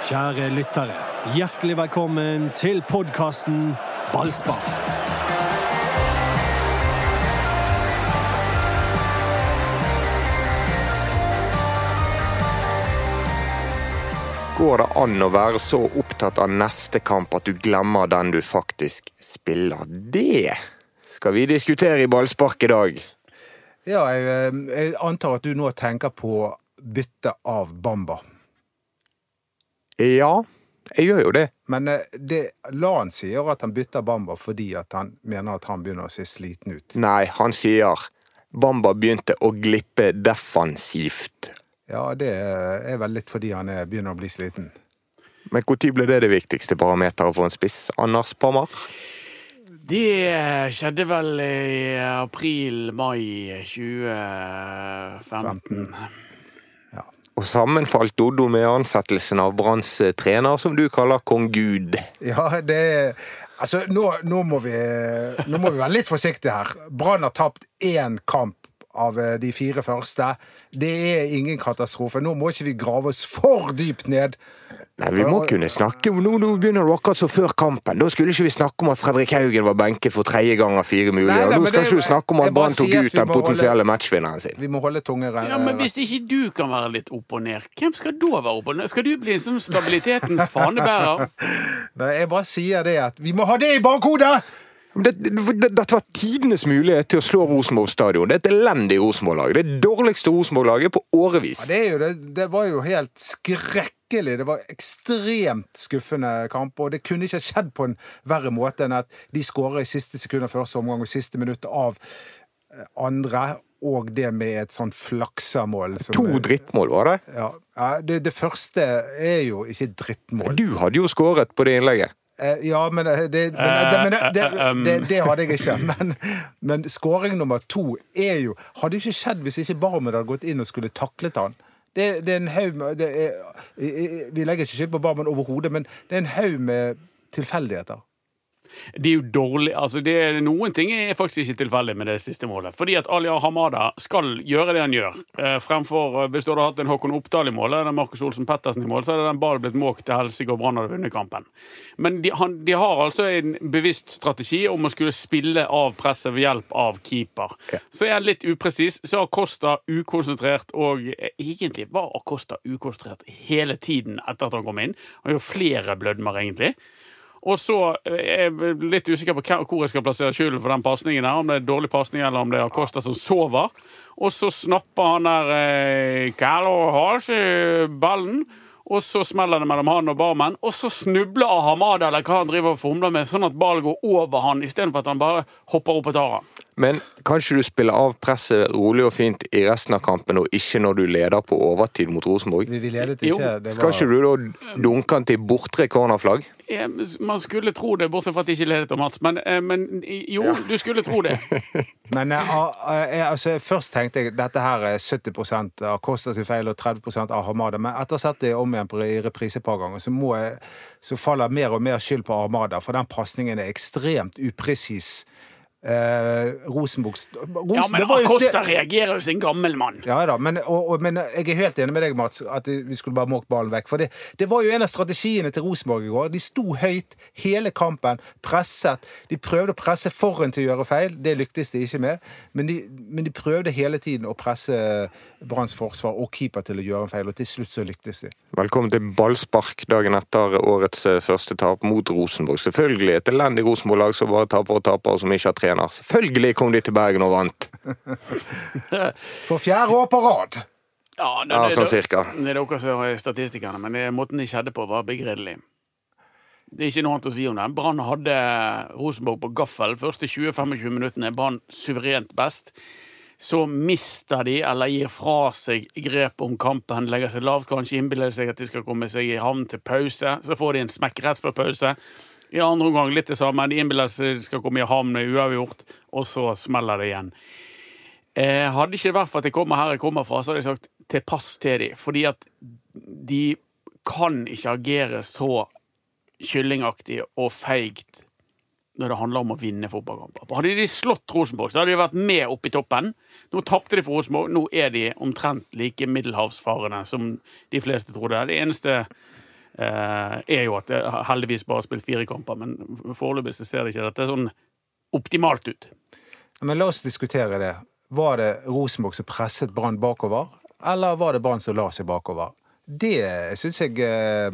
Kjære lyttere, hjertelig velkommen til podkasten Ballspar. Går det an å være så opptatt av neste kamp at du glemmer den du faktisk spiller? Det skal vi diskutere i ballspark i dag. Ja, jeg, eh, jeg antar at du nå tenker på bytte av Bamba. Ja, jeg gjør jo det. Men eh, det, Lan sier at han bytter Bamba fordi at han mener at han begynner å se sliten ut. Nei, han sier Bamba begynte å glippe defensivt. Ja, det er vel litt fordi han er, begynner å bli sliten. Men når ble det det viktigste parameteret for en spiss? Anders Pammer? Det skjedde vel i april-mai 2015. Og sammenfalt Doddo med ansettelsen av Branns trener, som du kaller kong Gud. Ja, det Altså, nå, nå, må vi, nå må vi være litt forsiktige her. Brann har tapt én kamp av eh, de fire første. Det er ingen katastrofe. Nå må ikke vi grave oss for dypt ned. Nei, Vi må kunne snakke om nå, nå begynner du akkurat som før kampen. Da skulle ikke vi snakke om at Fredrik Haugen var benket for tredje gang av fire mulige. Nei, nå skal det- ikke du snakke om at Brann tok ut den potensielle holde- potensielle matchvinneren sin. Vi må holde tunge Ja, men Hvis ikke du kan være litt opp og ned, hvem skal da være opp og ned? Skal du bli en sånn stabilitetens fanebærer? Nei, Jeg bare sier det at vi må ha det i bakhodet! Men Det, det, dette var tidenes mulighet til å slå Rosenborg stadion. Det er et elendig Rosenborg-lag. Det dårligste Rosenborg-laget på årevis. Ja, det, det, det var jo helt skrekkelig. Det var ekstremt skuffende kamp, og det kunne ikke skjedd på en verre måte enn at de skårer i siste sekund av første omgang og siste minutt av eh, andre, og det med et sånn flaksamål. som- To drittmål, var det? Ja, ja det, det første er jo ikke drittmål. Du hadde jo skåret på det innlegget. Eh, Ja, men det, det, men, det, det, det, det, det hadde jeg ikke. Men, men skåring nummer to er jo Hadde jo ikke skjedd hvis ikke Barmen hadde gått inn og skulle taklet han. Det, det er en haug med Vi legger ikke skyld på Barmen overhodet, men det er en haug med tilfeldigheter. Det er jo dårlig altså det Noen ting er faktisk ikke tilfeldig med det siste målet. Fordi at Ali Hamada skal gjøre det han gjør. Eh, fremfor eh, Hvis du hadde hatt en Håkon Oppdal i mål, eller Markus Olsen Pettersen i mål, så hadde den ballen blitt måkt til helsike, og Brann hadde vunnet kampen. Men de, han, de har altså en bevisst strategi om å skulle spille av presset ved hjelp av keeper. Ja. Så er han litt upresis. Så har Kosta ukonsentrert, og eh, egentlig var Kosta ukonsentrert hele tiden etter at han kom inn. Han gjør flere blødmer, egentlig. Og så eh, er jeg litt usikker på hvor jeg skal plassere skylden for den pasningen. Om det er dårlig pasning eller om det er Acosta som sover. Og så snapper han der eh, Carlo Halse ballen. Og så smeller det mellom han og barmen, og så snubler Ahamada eller hva han driver og fomler med, sånn at ballen går over han, istedenfor at han bare hopper opp og tar han. Men kanskje du spiller av presset rolig og fint i resten av kampen, og ikke når du leder på overtid mot Rosenborg? Vi, vi ledet Jo. ikke. Det Skal ikke du da dunke han til bortre cornerflagg? Ja, Man skulle tro det, bortsett fra at de ikke ledet av Mats. Men, eh, men jo, du skulle tro det. men jeg, ah, eh, altså, først tenkte jeg dette her er 70% av Kostas feil og 30% av Hamada. Men etter å ha sett det om igjen i reprise et par ganger, så, må jeg, så faller mer og mer skyld på Armada. For den pasningen er ekstremt upresis. Eh, Rosenborgs Rosen, Ja, men Acosta reagerer jo som en gammel mann. Ja da, men, og, og, men jeg er helt enig med deg, Mats, at vi skulle bare måke ballen vekk. For det, det var jo en av strategiene til Rosenborg i går. De sto høyt hele kampen, presset. De prøvde å presse foran til å gjøre feil. Det lyktes de ikke med. Men de, men de prøvde hele tiden å presse Branns forsvar og keeper til å gjøre en feil, og til slutt så lyktes de. Velkommen til ballspark dagen etter årets eh, første tap mot Rosenborg. Selvfølgelig et elendig Rosenborg-lag som bare taper og taper, og som ikke har trener. Selvfølgelig kom de til Bergen og vant. For fjerde år på rad! Ja, det, Ja, sånn cirka. Det er dere som er statistikerne, men det, måten det skjedde på, var begredelig. Det er ikke noe annet å si om det. Brann hadde Rosenborg på gaffel første 20-25 minuttene. Brann suverent best. Så mister de, eller gir fra seg grep om kampen, legger seg lavt, kanskje innbiller seg at de skal komme seg i havn til pause. Så får de en smekk rett før pause. I andre omgang litt det samme. De innbiller seg skal komme i havn med uavgjort, og så smeller det igjen. Eh, hadde ikke det vært for at jeg kommer her jeg kommer fra, så hadde jeg sagt til pass til dem. Fordi at de kan ikke agere så kyllingaktig og feigt når det handler om å vinne fotballkamper. Hadde de slått Rosenborg, så hadde de vært med opp i toppen. Nå tapte de for Rosenborg, nå er de omtrent like middelhavsfarende som de fleste trodde. Det eneste er jo at det heldigvis bare har spilt fire kamper, men foreløpig så ser det ikke dette sånn optimalt ut. Men la oss diskutere det. Var det Rosenborg som presset Brann bakover, eller var det Brann som la seg bakover? Det syns jeg eh,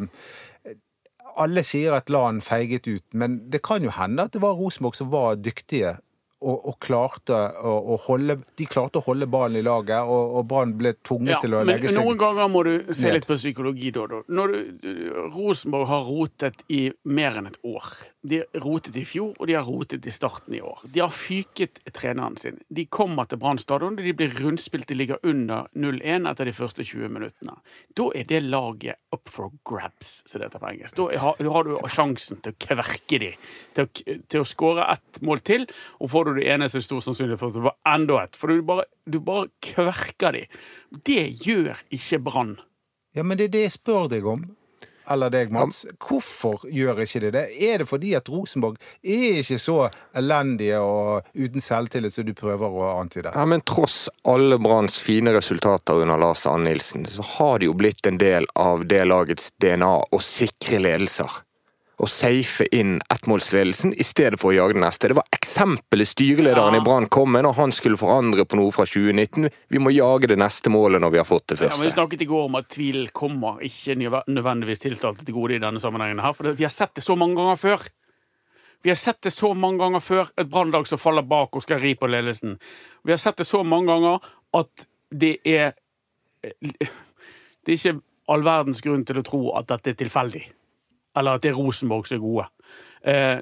Alle sier at LAN feiget ut, men det kan jo hende at det var Rosenborg som var dyktige og, og klarte å, å holde De klarte å holde ballen i laget, og, og Brann ble tvunget Ja, til å legge seg noen ganger må du se ned. litt på psykologi, da. Når du, du- Rosenborg har rotet i mer enn et år. De rotet i fjor, og de har rotet i starten i år. De har fyket treneren sin. De kommer til Brann stadion, de blir rundspilt, de ligger under 0-1 etter de første 20 minuttene. Da er det laget up for grabs, som det heter på engelsk. Da har, da har du sjansen til å kverke dem, til til å skåre ett mål til, og får du det ene så er stor sannsynlighet for at det var enda et. For du bare, du bare kverker de. Det gjør ikke Brann. Ja, men det er det jeg spør deg om. Eller deg, Mats. Hvorfor gjør ikke de det? Er det fordi at Rosenborg er ikke så elendige og uten selvtillit som du prøver å antyde? Ja, men tross alle Branns fine resultater under Lars Ann Nilsen, så har det jo blitt en del av det lagets DNA å sikre ledelser. Å safe inn ettmålsledelsen i stedet for å jage den neste. Det var eksempelet styrelederen Ja. i Brann kom med når han skulle forandre på noe fra 2019. Vi må jage det neste målet når vi har fått det Ja, men Vi snakket i går om at tvil kommer ikke nødvendigvis tiltalte til gode i denne sammenhengen. her, For vi har sett det så mange ganger før. Vi har sett det så mange ganger før. Et brannlag som faller bak og skal ri på ledelsen. Vi har sett det så mange ganger at det er Det er ikke all verdens grunn til å tro at dette er tilfeldig. Eller at det er Rosenborg som er gode. Eh,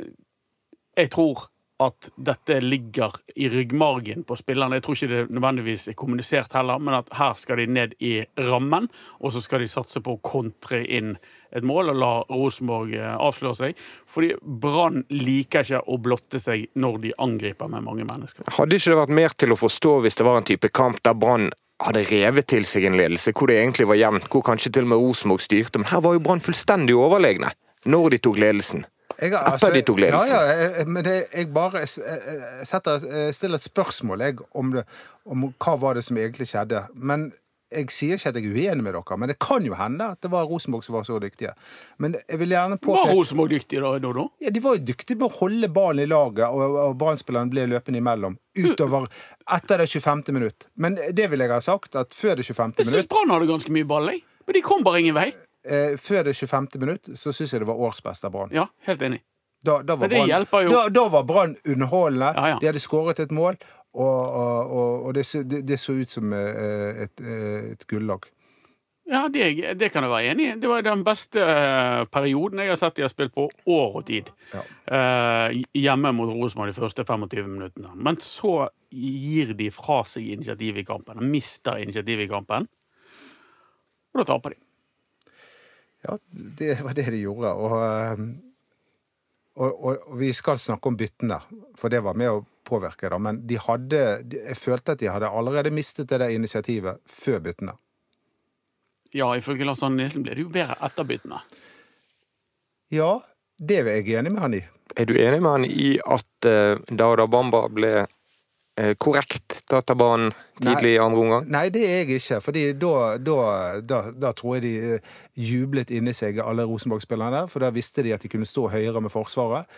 jeg tror at dette ligger i ryggmargen på spillerne. Jeg tror ikke det nødvendigvis er kommunisert heller, men at her skal de ned i rammen, og så skal de satse på å kontre inn et mål og la Rosenborg eh, avsløre seg. Fordi Brann liker ikke å blotte seg når de angriper med mange mennesker. Hadde ikke det vært mer til å forstå hvis det var en type kamp der Brann hadde revet til seg en ledelse, hvor det egentlig var jevnt, hvor kanskje til og med Rosenborg styrte, men her var jo Brann fullstendig overlegne når de tok ledelsen. Jeg, altså, Etter de tok ledelsen. Ja, ja, jeg- men det, jeg bare s- eh, setter, eh, stiller et spørsmål jeg, om, det, om hva var det som egentlig skjedde. Men jeg sier ikke at jeg er uenig med dere, men det kan jo hende at det var Rosenborg som var så dyktige. Men jeg vil gjerne Var Rosenborg dyktig da, Dodo? ja, De var jo dyktige med å holde ballen i laget, og, og Brann-spillerne ble løpende imellom. Utover etter det 25. minutt. Men det vil jeg ha sagt, at før det 25. Jeg syns minutt Brann hadde ganske mye ball, jeg. Men de kom bare ingen vei. Eh, Før det 25. minutt så syns jeg det var årsbest av Brann. Ja, helt enig. Da, da var det Brann-. Da, da var Brann underholdende. Ja, ja. De hadde skåret et mål, og, og, og, og det, så- det, det så ut som eh, et, eh, et gullag. Ja, det, det kan jeg være enig i. Det var den beste eh, perioden jeg har sett de har spilt på år og tid. Eh, hjemme mot Rosenborg de første 25 minuttene. Men så gir de fra seg initiativet i kampen. Mister initiativet i kampen. Og da taper de. Ja, det var det de gjorde. Og, eh, og, og, og vi skal snakke om byttene, for det var med å påvirke. Da. Men de hadde, jeg følte at de hadde allerede mistet det der initiativet før byttene. Ja, ifølge Lars Arne Nilsen ble det jo bedre etter byttene. Ja, det er jeg enig med han i. Er du enig med han i at uh, Dauda Bamba ble korrekt databanen tidlig i andre omgang? Nei, det er jeg ikke. fordi da, da, da, da tror jeg de eh, jublet inni seg, alle Rosenborg-spillerne der. For da visste de at de kunne stå høyere med Forsvaret.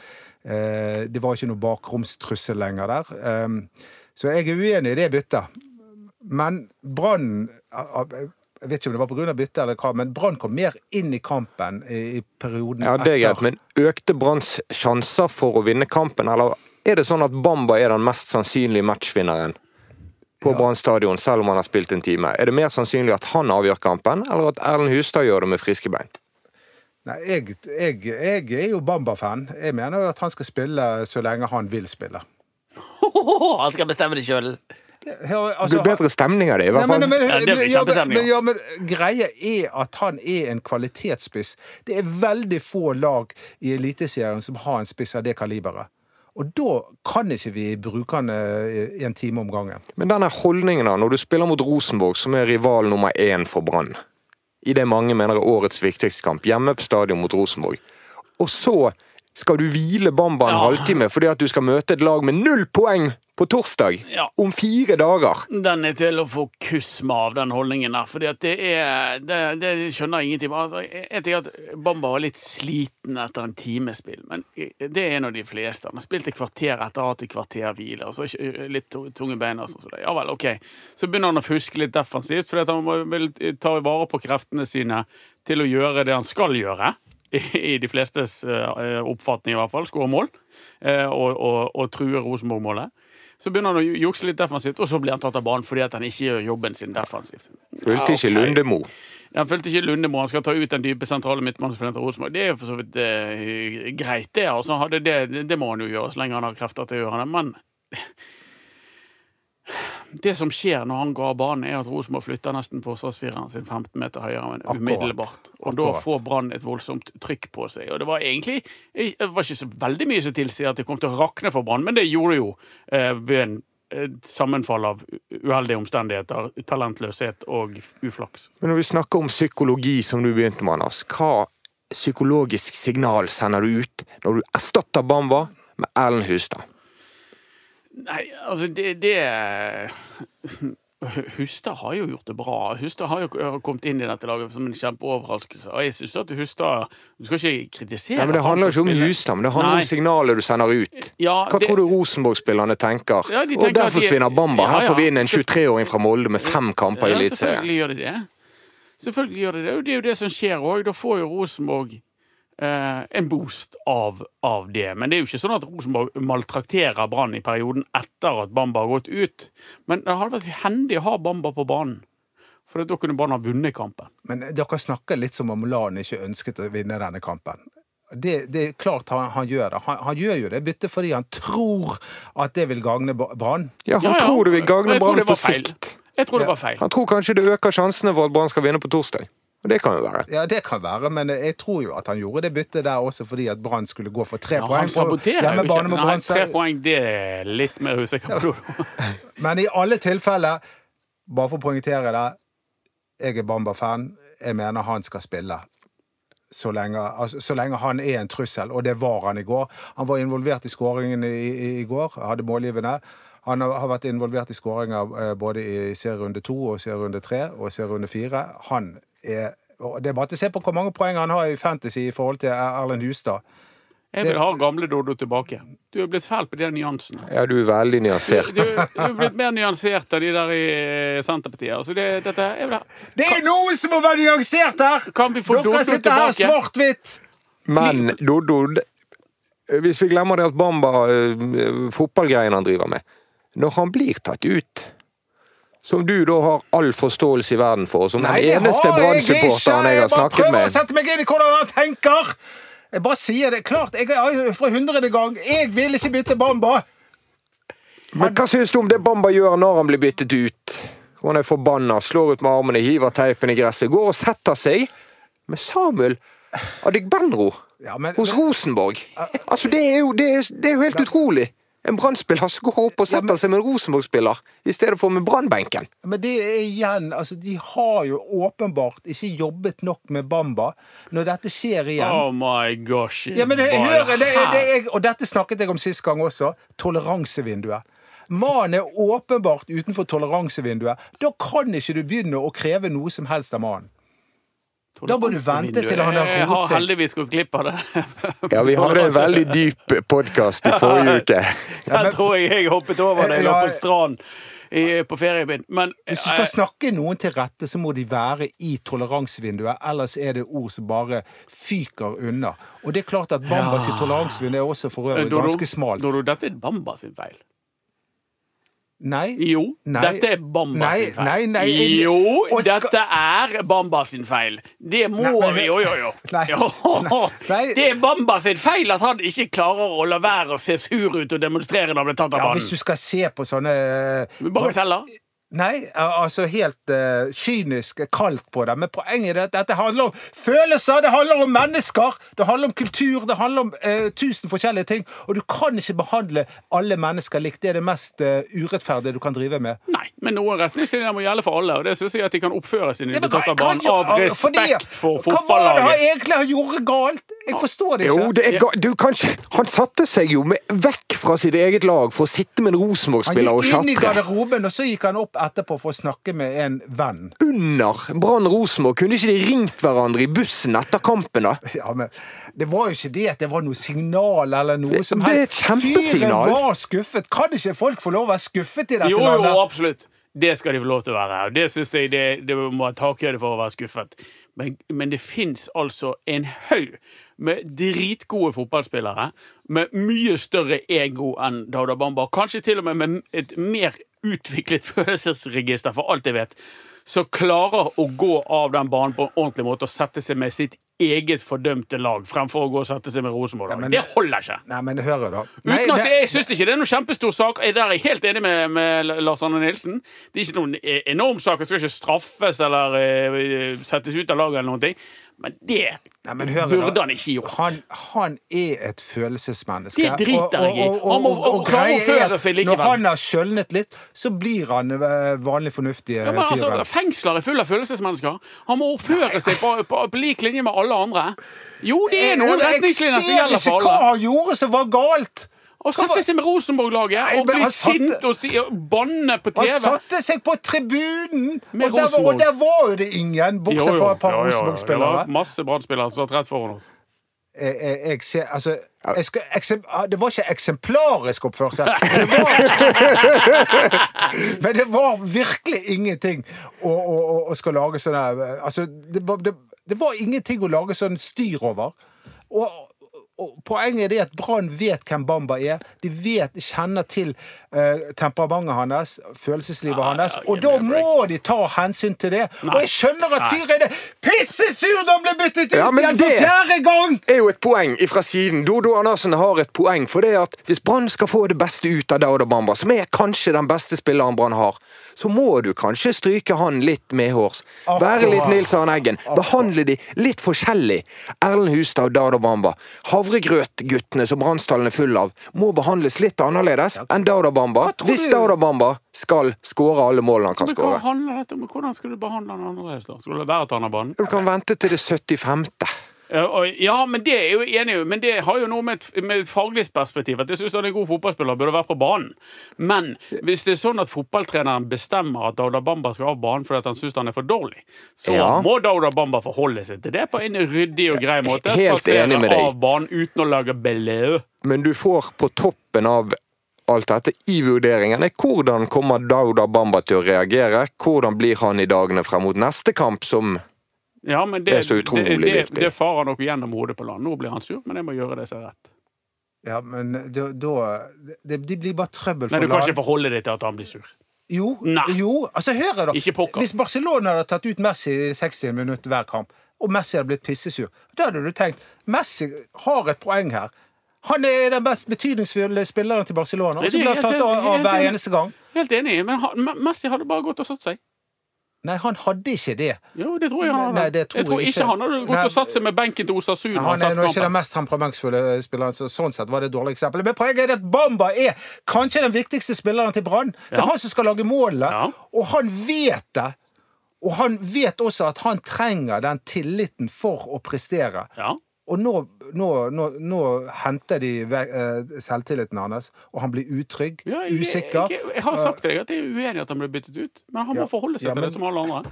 Eh, det var ikke noe bakromstrussel lenger der. Eh, så jeg er uenig i det byttet. Men Brann Jeg vet ikke om det var pga. byttet eller hva, men Brann kom mer inn i kampen i, perioden etter. Ja, det er greit, men økte Branns sjanser for å vinne kampen, eller er det sånn at Bamba er den mest sannsynlige matchvinneren på Brann stadion, selv om han har spilt en time? Er det mer sannsynlig at han avgjør kampen, eller at Erlend Hustad gjør det med friske bein? Nei, jeg, jeg, jeg er jo Bamba-fan. Jeg mener jo at han skal spille så lenge han vil spille. Han skal bestemme det sjøl! Ja, Det altså, blir bedre stemning av det, i hvert fall. fall. men, Ja, det blir ja, men, ja, men greia er at han er en kvalitetsspiss. Det er veldig få lag i Eliteserien som har en spiss av det kaliberet. Og da kan ikke vi bruke han i en time om gangen. Men denne holdningen da, når du spiller mot Rosenborg, som er rival nummer én for Brann, i det mange mener er årets viktigste kamp, hjemme på stadion mot Rosenborg, og så Skal du hvile Bamba en Ja. halvtime fordi at du skal møte et lag med null poeng på torsdag? Ja. Om fire dager? Den er til å få kuss med av, den holdningen der. Fordi at det er Det, det skjønner jeg ingenting av. Altså, Jeg tenker at Bamba var litt sliten etter en times spill, men det er en av de fleste. Han har spilt et kvarter etter å ha hatt et kvarter hvile. Og så litt tunge bein. og sånn Så. Ja vel, ok. Så begynner han å fuske litt defensivt, fordi at han vil ta vare på kreftene sine til å gjøre det han skal gjøre. I de flestes eh, oppfatning, i hvert fall. Skåre mål eh, og, og, og true Rosenborg-målet. Så begynner han å jukse litt defensivt, og så blir han tatt av banen fordi at han ikke gjør jobben sin defensivt. Fulgte ikke. Lundemo. Han fulgte ikke Lundemo, han skal ta ut den dype sentrale midtbanespilleren til Rosenborg. Det er jo for så vidt eh, greit, det. Altså, hadde det. Det må han jo gjøre så lenge han har krefter til å gjøre det. Men det som skjer når han går av banen, er at Rosenborg flytter nesten forsvarsfireren sin 15 meter høyere men umiddelbart. Og da får Brann et voldsomt trykk på seg. Og det var egentlig det var ikke så veldig mye som tilsier at det kom til å rakne for Brann, men det gjorde det jo eh, ved en eh, sammenfall av uheldige omstendigheter, talentløshet og uflaks. Men når vi snakker om psykologi, som du begynte med, Anders, hva psykologisk signal sender du ut når du erstatter Bamba med Erlend Hustad? Nei, altså det, det Hustad har jo gjort det bra. Hustad har jo kommet inn i dette laget som en kjempeoverraskelse. Og jeg synes at Hustad Du skal ikke kritisere Nei, men Det handler jo ikke om. Hustad, men det handler Nei. om signalet du sender ut. Ja, Hva det- tror du Rosenborg-spillerne tenker? Ja, de og tenker der forsvinner de- Bamba. Her ja. får vi inn en 23-åring fra Molde med fem kamper i Ja, selvfølgelig gjør de det. Selvfølgelig gjør de det. Og det er jo det som skjer òg. Da får jo Rosenborg en boost av, av det. Men det er jo ikke sånn at Rosenborg maltrakterer Brann i perioden etter at Bamba har gått ut. Men det hadde vært hendig å ha Bamba på banen. For da kunne Brann ha vunnet kampen. Men dere snakker litt som om Lan ikke ønsket å vinne denne kampen. Det, det er klart han, han gjør det. Han, han gjør jo det byttet fordi han tror at det vil gagne Brann. Ja, Han Ja, ja. tror det vil gagne Brann på feil. sikt. Jeg tror det var feil. Han tror kanskje det øker sjansene for at Brann skal vinne på torsdag. Og det kan jo være. Ja, det kan være, men jeg tror jo at han gjorde det byttet der også fordi at Brann skulle gå for tre Ja, poeng han saboterer jo ikke. Nei, tre poeng, det er litt mer usikker på. Men i alle tilfeller, bare for å poengtere det, jeg er Bamba-fan. Jeg mener han skal spille. Så lenge, altså, så lenge han er en trussel, og det var han i går. Han var involvert i skåringen i, i, i går, hadde målgivende. Han har, har vært involvert i skåringer eh, både i serierunde to og serierunde tre og serierunde fire. Han er og Det er bare til å se på hvor mange poeng han har i Fantasy i forhold til Erlend Hustad. Jeg vil ha gamle Doddo tilbake. Du er blitt fæl på de nyansene. Ja, du er veldig nyansert. du, du er blitt mer nyansert av de der i Senterpartiet. Altså det, dette, jeg vil ha. Det er noen som må være nyansert her! Kan vi få Doddo Dere sitter her svart-hvitt! Men Doddo, hvis vi glemmer det at Bamba eh, fotballgreiene han driver med Når han blir tatt ut, som du da har all forståelse i verden for, som Nei, den det jeg, har jeg Nei, det har jeg har bare prøver å sette meg inn i hvordan han tenker! Jeg bare sier det. Klart, jeg er for hundrede gang Jeg vil ikke bytte Bamba! Men hva syns du om det Bamba gjør når han blir byttet ut? Han er forbanna, slår ut med armene, hiver teipen i gresset, går og setter seg med Samuel Adegbenro Ja, men- hos Rosenborg. Altså, det er jo, det er, det er jo helt utrolig. En Brann-spiller som går opp og setter seg med en Rosenborg-spiller i stedet for med Brannbenken. Men det er igjen altså, De har jo åpenbart ikke jobbet nok med Bamba når dette skjer igjen. Oh my gosh. Ja, men det, hør, det, det, jeg, og dette snakket jeg om sist gang også. Toleransevinduet. Mannen er åpenbart utenfor toleransevinduet. Da kan ikke du begynne å kreve noe som helst av mannen. Da må du vente til han har Jeg har heldigvis gått glipp av det. Ja, vi hadde en veldig dyp podkast i forrige uke. Der tror jeg jeg hoppet over da jeg lå på strand i- på feriebind. Men Hvis du skal snakke noen til rette, så må de være i toleransevinduet. Ellers er det ord som bare fyker unna. Og det er klart at Bambas ja. toleransevindu er også for øvrig ganske smalt. Dodo, dette er Bambas feil. Nei. Jo, Nei. dette er Bamba Nei, sin feil. nei, nei, jeg- jo, skal- dette er Bamba sin feil. Det må vi Jo, jo, jo. Det er Bamba sin feil at han ikke klarer å la være å se sur ut og demonstrere når han blir tatt av Ja, hvis du skal se på sånne Bagateller. Nei, altså helt uh, kynisk kaldt på det. Men poenget er at dette handler om følelser, det handler om mennesker, det handler om kultur, det handler om uh, tusen forskjellige ting. Og du kan ikke behandle alle mennesker likt. Det er det mest uh, urettferdige du kan drive med. Nei, men noen retningslinjer må gjelde for alle, og det syns jeg at de kan oppføre sine Ja, hva- debutatorbarn av fordi- respekt for Hva var det han egentlig har gjort galt? Jeg forstår det ikke. Jo, det er ga du, kanskje, Han satte seg jo med, vekk fra sitt eget lag for å sitte med en Han Rosenborg-spiller og gikk inn i garderoben, og så gikk han opp etterpå for å snakke med en venn. Under Brann Rosenborg kunne ikke de ringt hverandre i bussen etter kampen, da? Ja, men Det var jo ikke det at det var noe signal eller noe som det er et kjempesignal. Fyren var skuffet. Kan ikke folk få lov å være skuffet i dette Jo, jo, landet? absolutt. Det skal de få lov til å være. Og det syns jeg det, det må ha takhøyde for å være skuffet. Men, men det fins altså en haug med dritgode fotballspillere med mye større ego enn Dauda Bamba. Kanskje til og med med et mer utviklet følelsesregister, for alt jeg vet. Som klarer å gå av den banen på en ordentlig måte og sette seg med sitt eget fordømte lag, fremfor å gå og sette seg med Rosenborg. Ja, det holder ikke. Nei, men hører da. Uten Nei, at det- Jeg syns ikke det er noen kjempestor sak. Jeg er helt enig med, med Lars Arne Nilsen. Det er ikke noen e- enorm sak. Det skal ikke straffes eller uh, settes ut av laget eller noen ting. Men det Nei, men hør burde han ikke gjort. Han, han er et følelsesmenneske. Det driter jeg i. Han må oppføre seg likevel. Når han har kjølnet litt, så blir han eh, vanlig fornuftig Ja, men altså. Fengsler er fulle av følelsesmennesker. Han må oppføre seg på, på, på lik linje med alle andre. Jo, det er noen retningslinjer som gjelder for Jeg ser ikke hva han gjorde som var galt! Å sette seg med Rosenborg-laget og men bli satte- sint og si, og på TV. Han satte seg på tribunen! Med Og der, var- og der var jo det ingen, bortsett fra et par jo. Det Rosenborg-spillere. var masse Brann-spillere som satt rett foran oss. jeg, jeg, jeg ser Altså skal, ah, Det var ikke eksemplarisk oppførsel. Men det var, men det var virkelig ingenting å, å, å, skal lage sånn her Altså, det, var- det, det var ingenting å lage sånn styr over. Og, og Poenget er at Brann vet hvem Bamba er. De vet, kjenner til eh, temperamentet hans, følelseslivet ah, hans. Og da må de ta hensyn til det. Nei. Og jeg skjønner at fyren er pissesur da han ble byttet ut Ja, igjen for det- fjerde gang! er jo et poeng fra siden. Dodo Andersen har et poeng for det at hvis Brann skal få det beste ut av Dauda Bamba, som er kanskje den beste spilleren Brann har, så må du kanskje stryke han litt medhårs. Være litt Nils Arne Eggen. Behandle de litt forskjellig. Erlend Hustad Dado Bamba. Havregrøtguttene som Brannstallen er full av, må behandles litt annerledes enn Dado Bamba. Hvis Dado Bamba skal skåre alle målene han kan Men skåre. Hvordan skulle du behandle han annerledes? da? Skulle det være at han har banen? Du kan vente til det 75. Ja, men det er jo enig i, men det har jo noe med et, med et faglig perspektiv. At jeg syns han er en god fotballspiller burde være på banen. Men hvis det er sånn at fotballtreneren bestemmer at Dauda Bamba skal av banen fordi han syns han er for dårlig, så Ja. må Dauda Bamba forholde seg til det på en ryddig og grei måte. Helt Spasere enig med deg. av banen uten å lage belø. Men du får på toppen av alt dette i vurderingen er hvordan kommer Dauda Bamba til å reagere? Hvordan blir han i dagene frem mot neste kamp, som Ja, men det, Det er så utrolig det, det, viktig. det farer nok gjennom hodet på land. Nå blir han sur, men jeg må gjøre det som er rett. Ja, men da, det, det blir bare trøbbel for Nei, for du kan land. ikke forholde deg til at han blir sur. Jo, jo, altså hør da. Ikke pokker. Hvis Barcelona hadde tatt ut Messi i 60 minutter hver kamp, og Messi hadde blitt pissesur, da hadde du tenkt Messi har et poeng her. Han er den mest betydningsfulle spilleren til Barcelona, Og så blir han tatt av, av hver eneste gang. Helt enig, men Messi hadde bare gått og satt seg. Nei, han hadde ikke det. Jo, det tror jeg han hadde. Nei, det tror jeg tror jeg ikke ikke. han hadde gått Nei, og satt seg med benken til Osasuna. og Han er ikke den mest temperamentsfulle spilleren, så sånn sett var det et dårlig eksempel. Men poenget er at Bamba er kanskje den viktigste spilleren til Brann. Det er Ja. han som skal lage målene, Ja. og han vet det. Og han vet også at han trenger den tilliten for å prestere. Ja. Og nå, nå, nå, nå henter de eh, selvtilliten hans, og han blir utrygg, Ja, jeg, usikker. Jeg, jeg, har sagt til deg at jeg er uenig i at han ble byttet ut, men han må Ja. forholde seg Ja, til men- det som alle andre.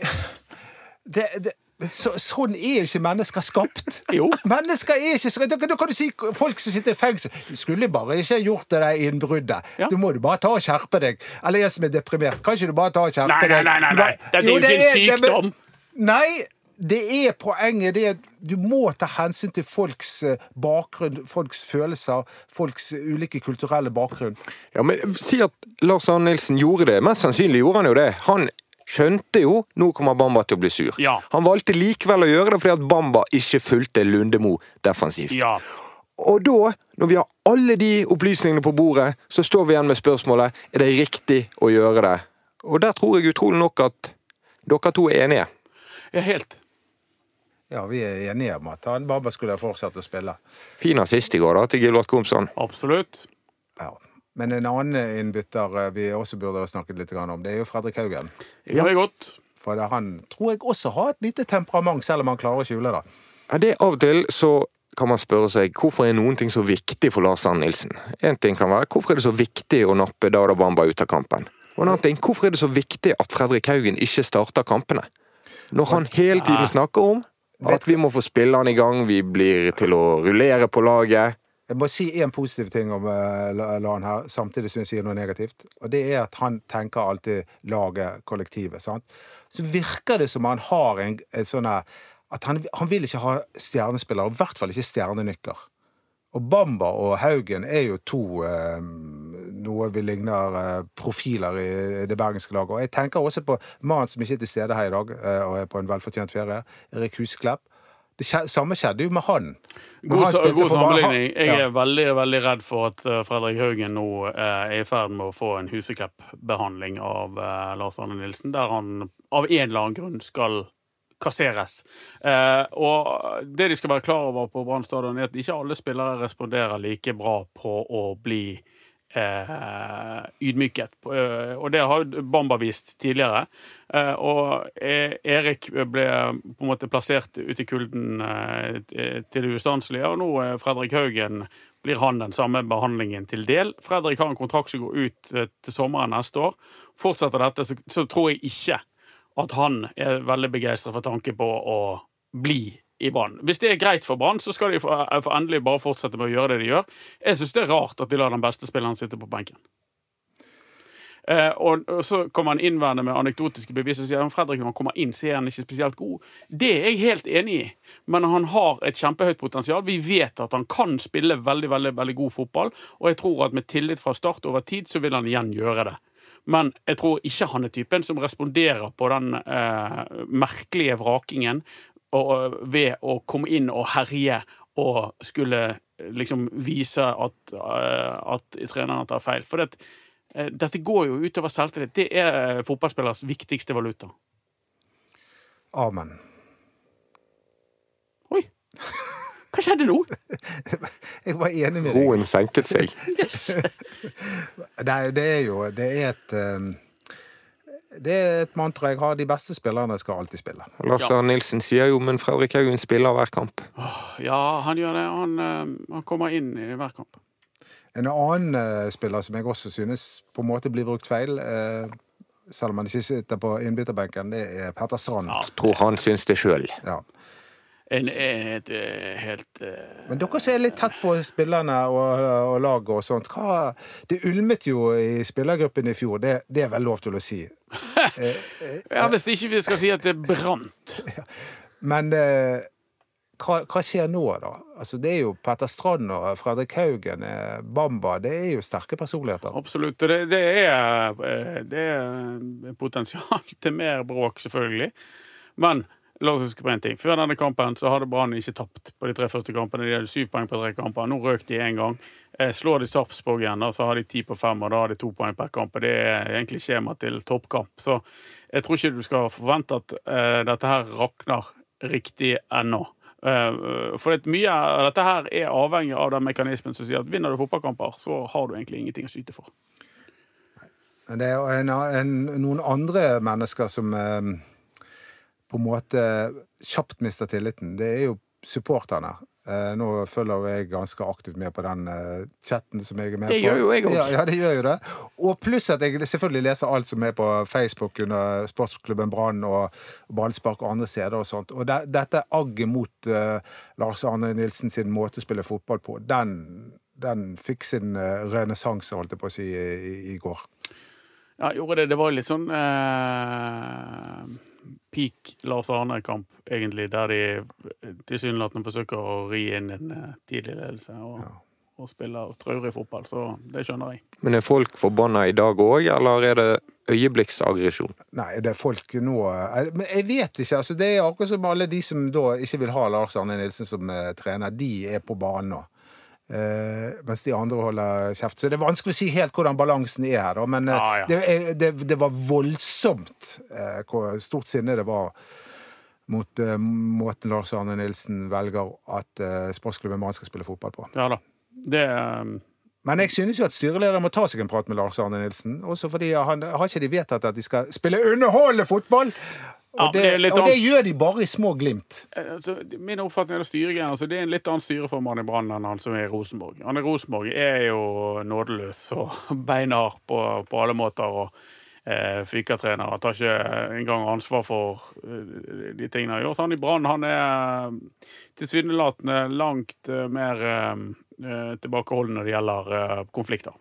det, det, så, sånn er ikke mennesker skapt. Jo. Mennesker er ikke skapt. da, da kan du si folk som sitter i fengsel Du skulle bare ikke gjort det der innbruddet. Ja. Du må du bare ta og skjerpe deg. Eller jeg som er deprimert. Kan ikke du bare ta og skjerpe Nei, nei, deg? nei, nei, Du nei. Det Dette er jo ikke en sykdom. Nei, det er poenget. Det er at du må ta hensyn til folks eh, bakgrunn, folks følelser, folks ulike kulturelle bakgrunn. Ja, men Si at Lars Arne Nilsen gjorde det. Mest sannsynlig gjorde han jo det. Han skjønte jo nå kommer Bamba til å bli sur. Ja. Han valgte likevel å gjøre det fordi at Bamba ikke fulgte Lundemo defensivt. Ja. Og da, når vi har alle de opplysningene på bordet, så står vi igjen med spørsmålet er det riktig å gjøre det Og der tror jeg utrolig nok at dere to er enige. Ja, helt. Ja, vi er enige om at han bare skulle fortsette å spille. Fin assist i går da, til Gilbert Komsson. Absolutt. Ja. Men en annen innbytter eh, vi også burde ha snakket litt om, det er jo Fredrik Haugen. Ja, Det er godt. For han tror jeg også har et lite temperament, selv om han klarer å skjule det. Ja, det Av og til så kan man spørre seg hvorfor er noen ting så viktig for Lars Arne Nilsen. En ting kan være hvorfor er det så viktig å nappe Dada Bamba ut av kampen. Og en annen ting, hvorfor er det så viktig at Fredrik Haugen ikke starter kampene? Når han hele tiden snakker om at vi må få spillerne i gang, vi blir til å rullere på laget. Jeg må si én positiv ting om uh, LAN her, samtidig som jeg sier noe negativt. Og det er at han tenker alltid laget, kollektivet. sant? Så virker det som han har en, en sånn At han, han vil ikke ha stjernespillere, og i hvert fall ikke stjernenykker. Og Bamba og Haugen er jo to eh, noe vi ligner eh, profiler i det bergenske laget. Og jeg tenker også på mannen som ikke er til stede her i dag eh, og er på en velfortjent ferie, Erik Husklepp. Det samme skjedde jo med han. God, han god sammenligning. Jeg Ja. er veldig veldig redd for at eh, Fredrik Haugen nå er i ferd med å få en Huseklepp-behandling av Lars Arne Nilsen, der han av en eller annen grunn skal kasseres. Eh, og det de skal være klar over på Brann stadion, er at ikke alle spillere responderer like bra på å bli eh, ydmyket. Eh, og det har Bamba vist tidligere. Eh, og eh, Erik ble på en måte plassert ute i kulden eh, til det ustanselige, og nå Fredrik Haugen blir han den samme behandlingen til del. Fredrik har en kontrakt som går ut til sommeren neste år. Fortsetter dette, så, så tror jeg ikke at han er veldig begeistret for tanken på å bli i Brann. Hvis det er greit for Brann, så skal de for, for endelig bare fortsette med å gjøre det de gjør. Jeg syns det er rart at de lar den beste spilleren sitte på benken. Eh, og, og så kommer han innvendende med anekdotiske bevis og sier at Fredrik når han kommer inn, så er han ikke spesielt god. Det er jeg helt enig i, men han har et kjempehøyt potensial. Vi vet at han kan spille veldig, veldig, veldig god fotball, og jeg tror at med tillit fra start over tid, så vil han igjen gjøre det. Men jeg tror ikke han er typen som responderer på den eh, merkelige vrakingen og, ved å komme inn og herje og skulle eh, liksom vise at, eh, at treneren tar feil. For det, eh, dette går jo utover selvtillit. Det er fotballspillers viktigste valuta. Amen. Oi! Hva skjedde nå? Jeg var enig med deg. Roen senket seg. Nei, det er jo Det er et um, Det er et mantra jeg har. De beste spillerne skal alltid spille. Lars Ja. Nilsen sier jo men Fredrik Haugen spiller hver kamp. Ja, han gjør det. Han, eh, han kommer inn i hver kamp. En annen eh, spiller som jeg også synes på en måte blir brukt feil, eh, selv om han ikke sitter på innbytterbenken, det er Petter Strand. Ja. Tror han syns det sjøl. Ja. En, eh, helt eh, Men dere som er litt tett på spillerne og, og laget og sånt, hva, det ulmet jo i spillergruppen i fjor. Det, det er vel lov til å si. Ja, Hvis ikke vi skal si at det brant. Men eh, hva, hva skjer nå, da? Altså, det er jo Petter Strand og Fredrik Haugen, eh, Bamba. Det er jo sterke personligheter. Absolutt. Og det, det, er, eh, det er potensial til mer bråk, selvfølgelig. Men la oss huske på en ting. Før denne kampen så hadde Brann ikke tapt på de tre første kampene. De hadde syv poeng på tre kamper. Nå røk de én gang. Eh, Slår de Sarpsborg igjen, så har de ti på fem, og da har de to poeng per kamp. Det er egentlig skjema til toppkamp. Så jeg tror ikke du skal forvente at uh, dette her rakner riktig ennå. Uh, for mye dette her er avhengig av den mekanismen som sier at vinner du fotballkamper, så har du egentlig ingenting å skyte for. Det er en, en, noen andre mennesker som eh, på en måte kjapt mister tilliten. Det er jo supporterne. Eh, nå følger jo jeg ganske aktivt med på den eh, chatten som jeg er med Det på. gjør jo jeg også. Ja, ja, det gjør jo det. Og pluss at jeg selvfølgelig leser alt som er på Facebook under Sportsklubben Brann og Ballspark og andre steder og sånt. Og det, dette agget mot uh, Lars Arne Nilsen sin måte å spille fotball på, den, den fikk sin uh, renessanse, holdt jeg på å si, i, i går. Ja, gjorde det. Det var litt sånn eh, peak Lars Arne-kamp, egentlig, der de tilsynelatende forsøker å ri inn en eh, tidlig ledelse og, og spiller traurig fotball. Så det skjønner jeg. Men er folk forbanna i dag òg, eller er det øyeblikksaggresjon? Nei, det er folk nå eh, Men jeg vet ikke. altså Det er akkurat som alle de som da ikke vil ha Lars Arne Nilsen som eh, trener. De er på banen nå. Eh, mens de andre holder kjeft. Så det er vanskelig å si helt hvordan balansen er her. Men eh, Ja, ja. Det, det, det var voldsomt eh, hvor stort sinne det var mot måten Lars Arne Nilsen velger at sportsklubben Brann skal spille fotball på. Ja da. Det um, Men jeg synes jo at styreleder må ta seg en prat med Lars Arne Nilsen. Også fordi han har ikke de vedtatt at de skal spille underholdende fotball! Ja, Og det, det og det gjør de bare i små glimt. altså, Min oppfatning av styregreiene altså, Det er en litt annen styreformann i Brann enn han som er i Rosenborg. Han i Rosenborg er jo nådeløs og beinhard på, på alle måter. og eh, Fikatrener. Han tar ikke engang ansvar for eh, de tingene han har gjort. Han i Brann han er eh, tilsynelatende langt eh, mer eh, eh, tilbakeholden når det gjelder eh, konflikter.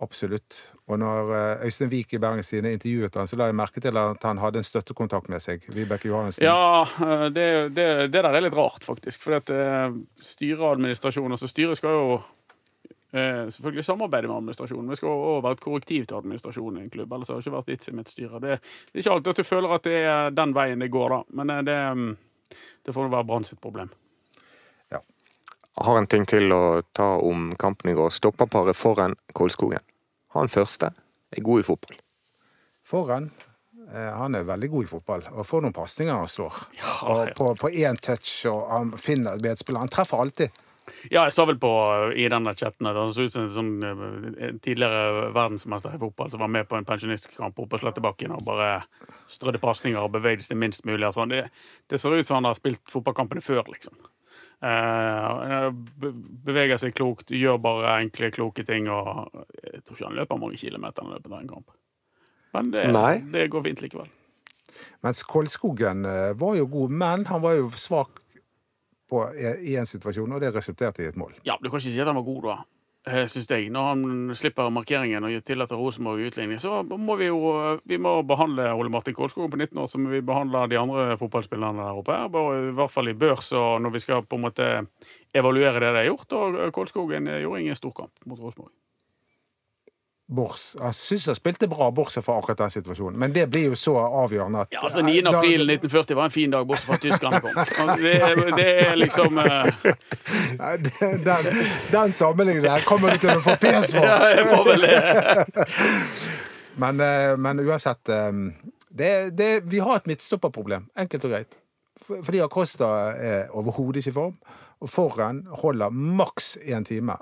Absolutt. Og når eh, Øystein Wiik i Bergens Tidende intervjuet han, så la jeg merke til at han hadde en støttekontakt med seg. Vibeke Johannessen. Ja, eh, det, det, det der er litt rart, faktisk. For eh, styret og administrasjonen altså Styret skal jo eh, selvfølgelig samarbeide med administrasjonen. men skal også være et korrektiv til administrasjonen i en klubb. Ellers har det ikke vært vits i mitt styre. Det, det er ikke alltid at du føler at det er den veien det går, da. Men det, mm, det får nå være Brann sitt problem. Har en ting til å ta om kampen i går. Stoppaparet foran Kolskogen. Han første er god i fotball. Foran. eh, Han er veldig god i fotball og får noen pasninger han slår. Ja, og ja. på, på én touch, og han finner medspiller. Han treffer alltid. Ja, jeg sa vel på i den der chatten at han så ut som en sånn, eh, tidligere verdensmester i fotball som var med på en pensjonistkamp oppe på Slettebakken og bare strødde pasninger og bevegde seg minst mulig. Altså, det, det ser ut som han har spilt fotballkampene før, liksom. Eh, be- beveger seg klokt, gjør bare enkle, kloke ting. Og jeg tror ikke han løper mange kilometer han løper en kamp. Men det, det går fint likevel. Mens Kolskogen eh, var jo god, men han var jo svak på, i en situasjon, og det resulterte i et mål. Ja, du kan ikke si at han var god, da. Synes jeg. Når han slipper markeringen og tillater Rosenborg utligning, så må vi jo vi må behandle Ole Martin Kolskog på 19 år som vi behandler de andre fotballspillerne der oppe. her, I hvert fall i børs og når vi skal på en måte evaluere det de har gjort. Og Kolskogen gjorde ingen storkamp mot Rosenborg. Bors. Jeg syns han spilte bra, bortsett fra akkurat den situasjonen. Men det blir jo så avgjørende at Ja, altså 9. Da- april 1940 var en fin dag, bortsett fra at tyskerne kom. Det, det er liksom uh... Den, den sammenligningen der kommer du til å få pes for! ja, Jeg får vel det. Men, eh, men uansett eh, det, det, Vi har et midtstopperproblem, enkelt og greit. Fordi Acosta er overhodet ikke i form, og foran holder maks én time.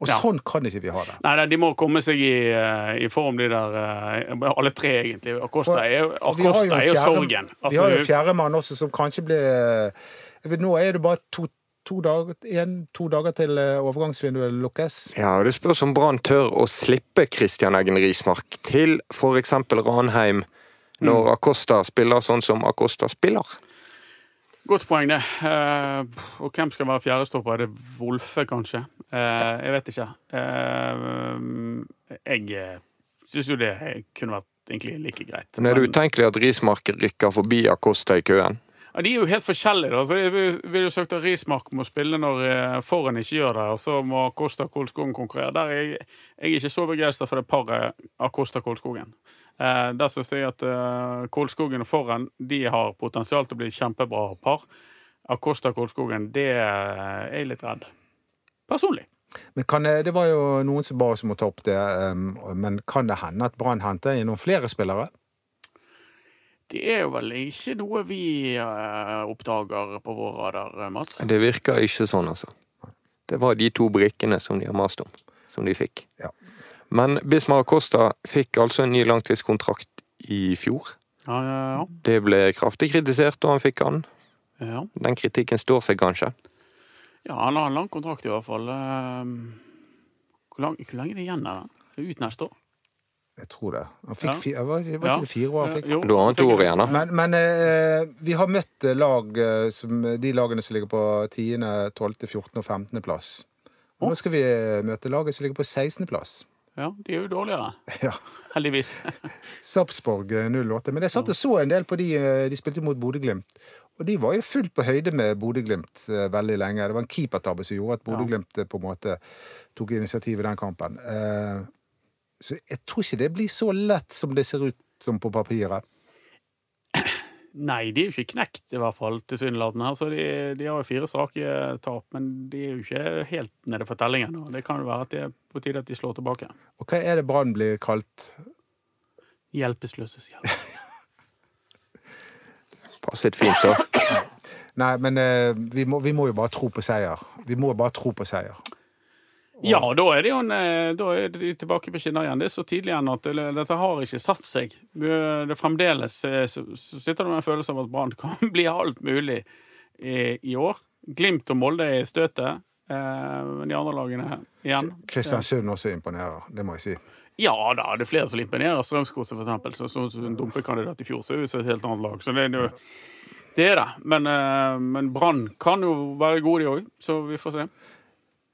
Og Ja. sånn kan ikke vi ha det. Nei, nei, de må komme seg i, eh, i form, de der eh, Alle tre, egentlig. Acosta er jo, vi Acosta er jo fjerde- sorgen. vi Altså, har jo fjerdemann også, som kanskje blir jeg vet, Nå er det bare to, to, dager, en, to dager til eh, overgangsvinduet lukkes. Ja, og Det spørs om Brann tør å slippe Christian Eggen Rismark til f.eks. Ranheim, når Acosta spiller sånn som Acosta spiller. Godt poeng, det. Eh, og hvem skal være fjerdestopper? Er det Wolfe, kanskje? Eh, jeg vet ikke. Eh, jeg syns jo det kunne vært egentlig like greit. Men er det utenkelig at Rismark rykker forbi Acosta i køen? Ja, de er jo helt forskjellige. da. Så jeg vil- jo søkt at Rismark må spille når Foran ikke gjør det, og så må Acosta og Kolskogen konkurrere. Der er jeg, jeg er ikke så begeistra for det paret Acosta-Kolskogen. Eh, der syns jeg at eh, Kolskogen og Forren de har potensial til å bli kjempebra par. Acosta-Kolskogen, det er jeg litt redd. Personlig. Men kan det, var jo noen som ba oss om å ta opp det, um, men kan det hende at Brann henter inn noen flere spillere? Det er jo vel ikke noe vi eh, oppdager på vår radar, eh, Mats? Det virker ikke sånn, altså. Det var de to brikkene som de har mast om, som de fikk. Ja. Men Bismar Acosta fikk altså en ny langtidskontrakt i fjor. Ja, ja, ja. Det ble kraftig kritisert da han fikk han. ja. Den kritikken står seg kanskje. Ja, han har en lang kontrakt i hvert fall. Ehm, Hvor, lang, hvor lenge er det igjen av den? Det Ut neste år? Jeg tror det. Han fikk fire, var, ikke- var Ja. ikke det fire år han fikk? Jo, Da har han to år igjen, da. Men, men eh, vi har møtt eh, lag eh, som de lagene som ligger på 10., 12., 14. og 15. plass. Og nå skal vi møte laget som ligger på 16. plass. Ja, de er jo dårligere. Ja. Heldigvis. Sarpsborg eh, 08. Men jeg satt og så en del på de eh, de spilte mot Bodø-Glimt. Og de var jo fullt på høyde med Bodø-Glimt eh, veldig lenge. Det var en keepertabbe som gjorde at Bodø-Glimt eh, på en måte tok initiativ i den kampen. Eh, Så jeg tror ikke det blir så lett som det ser ut som på papiret. Nei, de er jo ikke knekt, i hvert fall, tilsynelatende. Altså, de, de har jo fire strake tap, men de er jo ikke helt nede for tellingen. Og det kan jo være at det er på tide at de slår tilbake. Og hva er det Brann blir kalt? Hjelpeløses hjelp. litt fint, da. Nei, men eh, vi, må, vi må jo bare tro på seier. Vi må bare tro på seier. Ja, da er, de, jo eh, er de tilbake på skinner igjen. Det er så tidlig igjen at det, dette har ikke satt seg. Det fremdeles eh, så, sitter det med en følelse av at Brann kan bli alt mulig i, år. Glimt og Molde er i støtet. Eh, men de andre lagene igjen. Kristiansund også imponerer, det må jeg si. Ja da, det er flere som imponerer. Strømsgodset, for eksempel, som så, så, en dumpekandidat i fjor, så ut som et helt annet lag. Så det, er jo- det er det. Men, men Brann kan jo være gode, de òg. Så vi får se.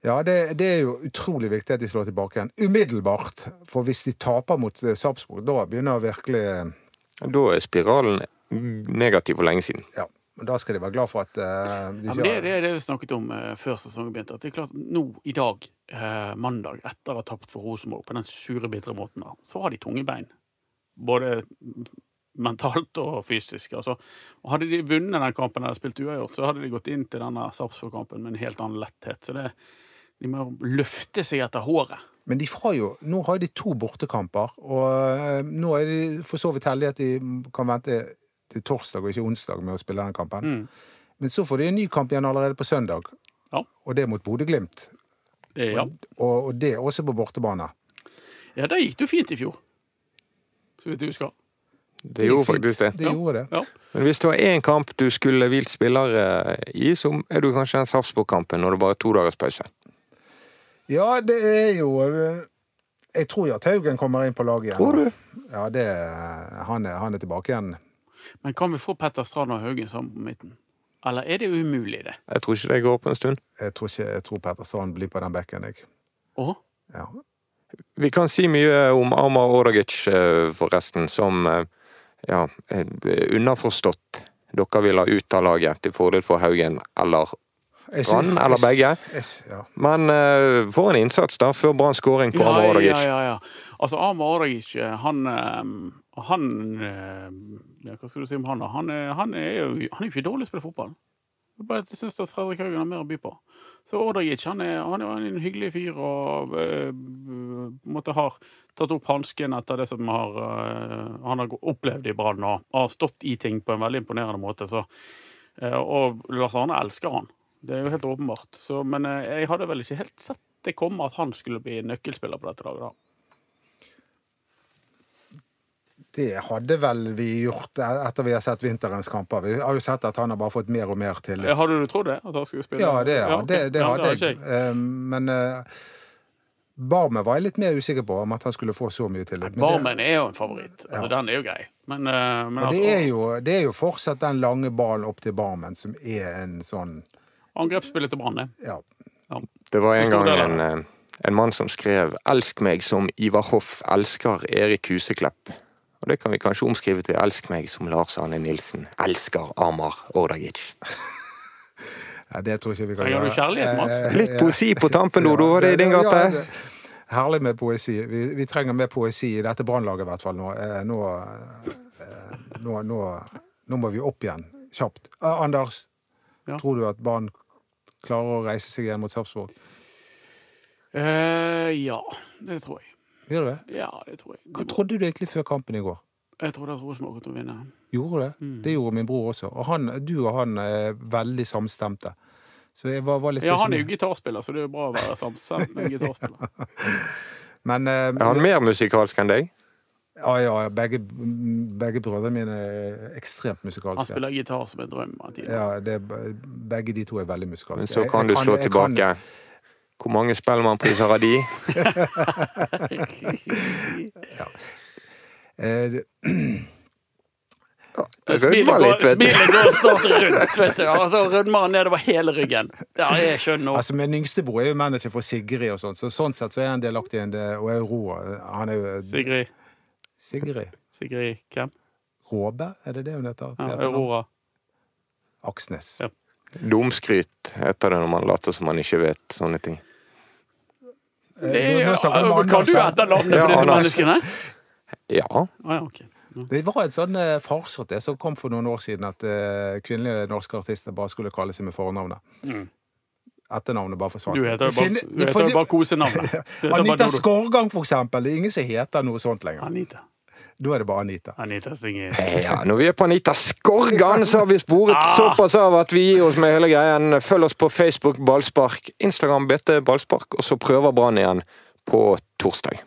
Ja, det, det er jo utrolig viktig at de slår tilbake igjen. Umiddelbart. For hvis de taper mot eh, Sarpsborg, da begynner virkelig eh, Da er spiralen negativ for lenge siden. Ja. Men da skal de være glad for at uh, de Ja, men det, det er det vi snakket om uh, før sesongen begynte. At det er klart, nå i dag, uh, mandag, etter å ha tapt for Rosenborg på den sure, bitre måten, da, så har de tunge bein. Både mentalt og fysisk. Altså, og hadde de vunnet den kampen eller spilt uavgjort, så hadde de gått inn til denne Sarpsborg-kampen med en helt annen letthet. Så det, de må løfte seg etter håret. Men de får jo, nå har de to bortekamper, og eh, nå er de for så vidt heldige at de kan vente til torsdag og ikke onsdag med å spille den kampen. Mm. Men så får de en ny kamp igjen allerede på søndag, Ja. og det er mot Bodø-Glimt. Eh, Ja. Og, og det er også på bortebane. ja, det gikk det jo fint i fjor. Så vidt jeg husker. Det gjorde faktisk det. Det gjorde det. Ja. Men hvis det var én kamp du skulle hvilt spillere i, så er det jo kanskje den Sarpsborg-kampen når det bare er to dagers pause. Ja, det er jo eh, Jeg tror jo at Haugen kommer inn på laget igjen. Tror du? Ja, det, han, er, han er tilbake igjen. Men kan vi få Petter Strand og Haugen sammen på midten? Eller er det umulig, det? Jeg tror ikke det går på en stund. Jeg tror ikke jeg tror Petter Strand blir på den bekken, jeg. Åh? Ja. Vi kan si mye om Amar Ordagic, eh, forresten, som eh, ja, eh, underforstått dere vil ha ut av laget til fordel for Haugen eller Synes- eller begge. Men uh, for en innsats da, før Brann skåring på Ja, Amar ja, ja, ja. Altså, Amar Ordagic, han eh, Han eh, ja, Hva skal du si om han, da? Han er, han er jo han er jo ikke dårlig til å spille fotball. Det Bare jeg syns at Fredrik Haugen har mer å by på. Så Ordagic han er, han er en hyggelig fyr og eh, måte har tatt opp hansken etter det som har, eh, han har opplevd i Brann, og har stått i ting på en veldig imponerende måte. Så, eh, og Lars Arne elsker han. Det er jo helt åpenbart. Så, men eh, jeg hadde vel ikke helt sett det komme at han skulle bli nøkkelspiller på dette laget. da. Det hadde vel vi gjort etter vi har sett vinterens kamper. Vi har jo sett at han har bare fått mer og mer tillit. Hadde du trodd det? At han skulle spille? Ja, det, ja, ok. det, det Ja, hadde har jeg. ikke Eh, Men uh, Barmen var jeg litt mer usikker på om at han skulle få så mye tillit. Men Barmen er jo en favoritt. Altså, Den er jo grei. Men, uh, men det er, jo, det er jo fortsatt den lange ballen opp til Barmen som er en sånn angrepsspillet til Brann. Ja. Ja. Det var en gang del en, eh, en mann som skrev 'Elsk meg som Ivar Hoff elsker Erik Huseklepp'. Og det kan vi kanskje omskrive til 'Elsk meg som Lars Arne Nilsen elsker Amar Ordagic'. ja, det tror jeg ikke vi kan gjøre. du kjærlighet, Mats? Eh, Litt poesi på tampen, Dodo. Var det i din gate? Herlig med poesi. Vi, vi trenger mer poesi i dette brannlaget i hvert fall nå. Eh, Nå, eh, nå, nå, nå må vi opp igjen. Kjapt. Eh, Anders, Ja. tror du at Brann klarer å reise seg igjen mot Sarpsborg? Eh, ja, det tror jeg. Gjør du det? Ja, det tror jeg. Hva trodde du egentlig før kampen i går? Jeg trodde at Rosenborg kom til å vinne. Gjorde du det? Mm. Det gjorde min bror også. Og han, du og han er veldig samstemte. Så jeg var, var litt Ja, han er jo gitarspiller, så det er jo bra å være samstemt med en gitarspiller. Men eh, Er han mer musikalsk enn deg? Ja, ja, begge, begge brødrene mine er ekstremt musikalske. Han spiller gitar som en drøm. Ja, det, er- begge de to er veldig musikalske. Men så kan jeg du slå jeg kan- tilbake. Hvor mange Spellemannpriser har de? Eh, det- Det Smilet går, snart rundt, vet du. Altså, rødmer han nedover hele ryggen. Ja, jeg skjønner nå. Altså, Min yngstebror er jo manager for Sigrid, og sånt, så sånn sett så er han delaktig i en det, og Aurora. Han er jo Sigrid. Sigrid Sigrid hvem? Råbe, er det det hun heter? Ja? Aurora. Aksnes. Ja. Dumskryt heter det når man later som man ikke vet sånne ting. Eh, Det er, nå snakker kan du etternavnet på disse menneskene? Ja. Ah, ja, ok. Det var et sånn uh, farsott som kom for noen år siden, at eh, kvinnelige norske artister bare skulle kalle seg med fornavnet. Etternavnet bare forsvant. Du heter jo bare, bare kosenavnet. Anita Skorgang, for eksempel. Det er ingen som heter noe sånt lenger. Anita. Da er det bare Anita. Anita synger Ja, når vi er på Anita Skorgan, så har vi sporet Ah. såpass av at vi gir oss med hele greien. Følg oss på Facebook Ballspark, Instagram BT Ballspark, og så prøver Brann igjen på torsdag.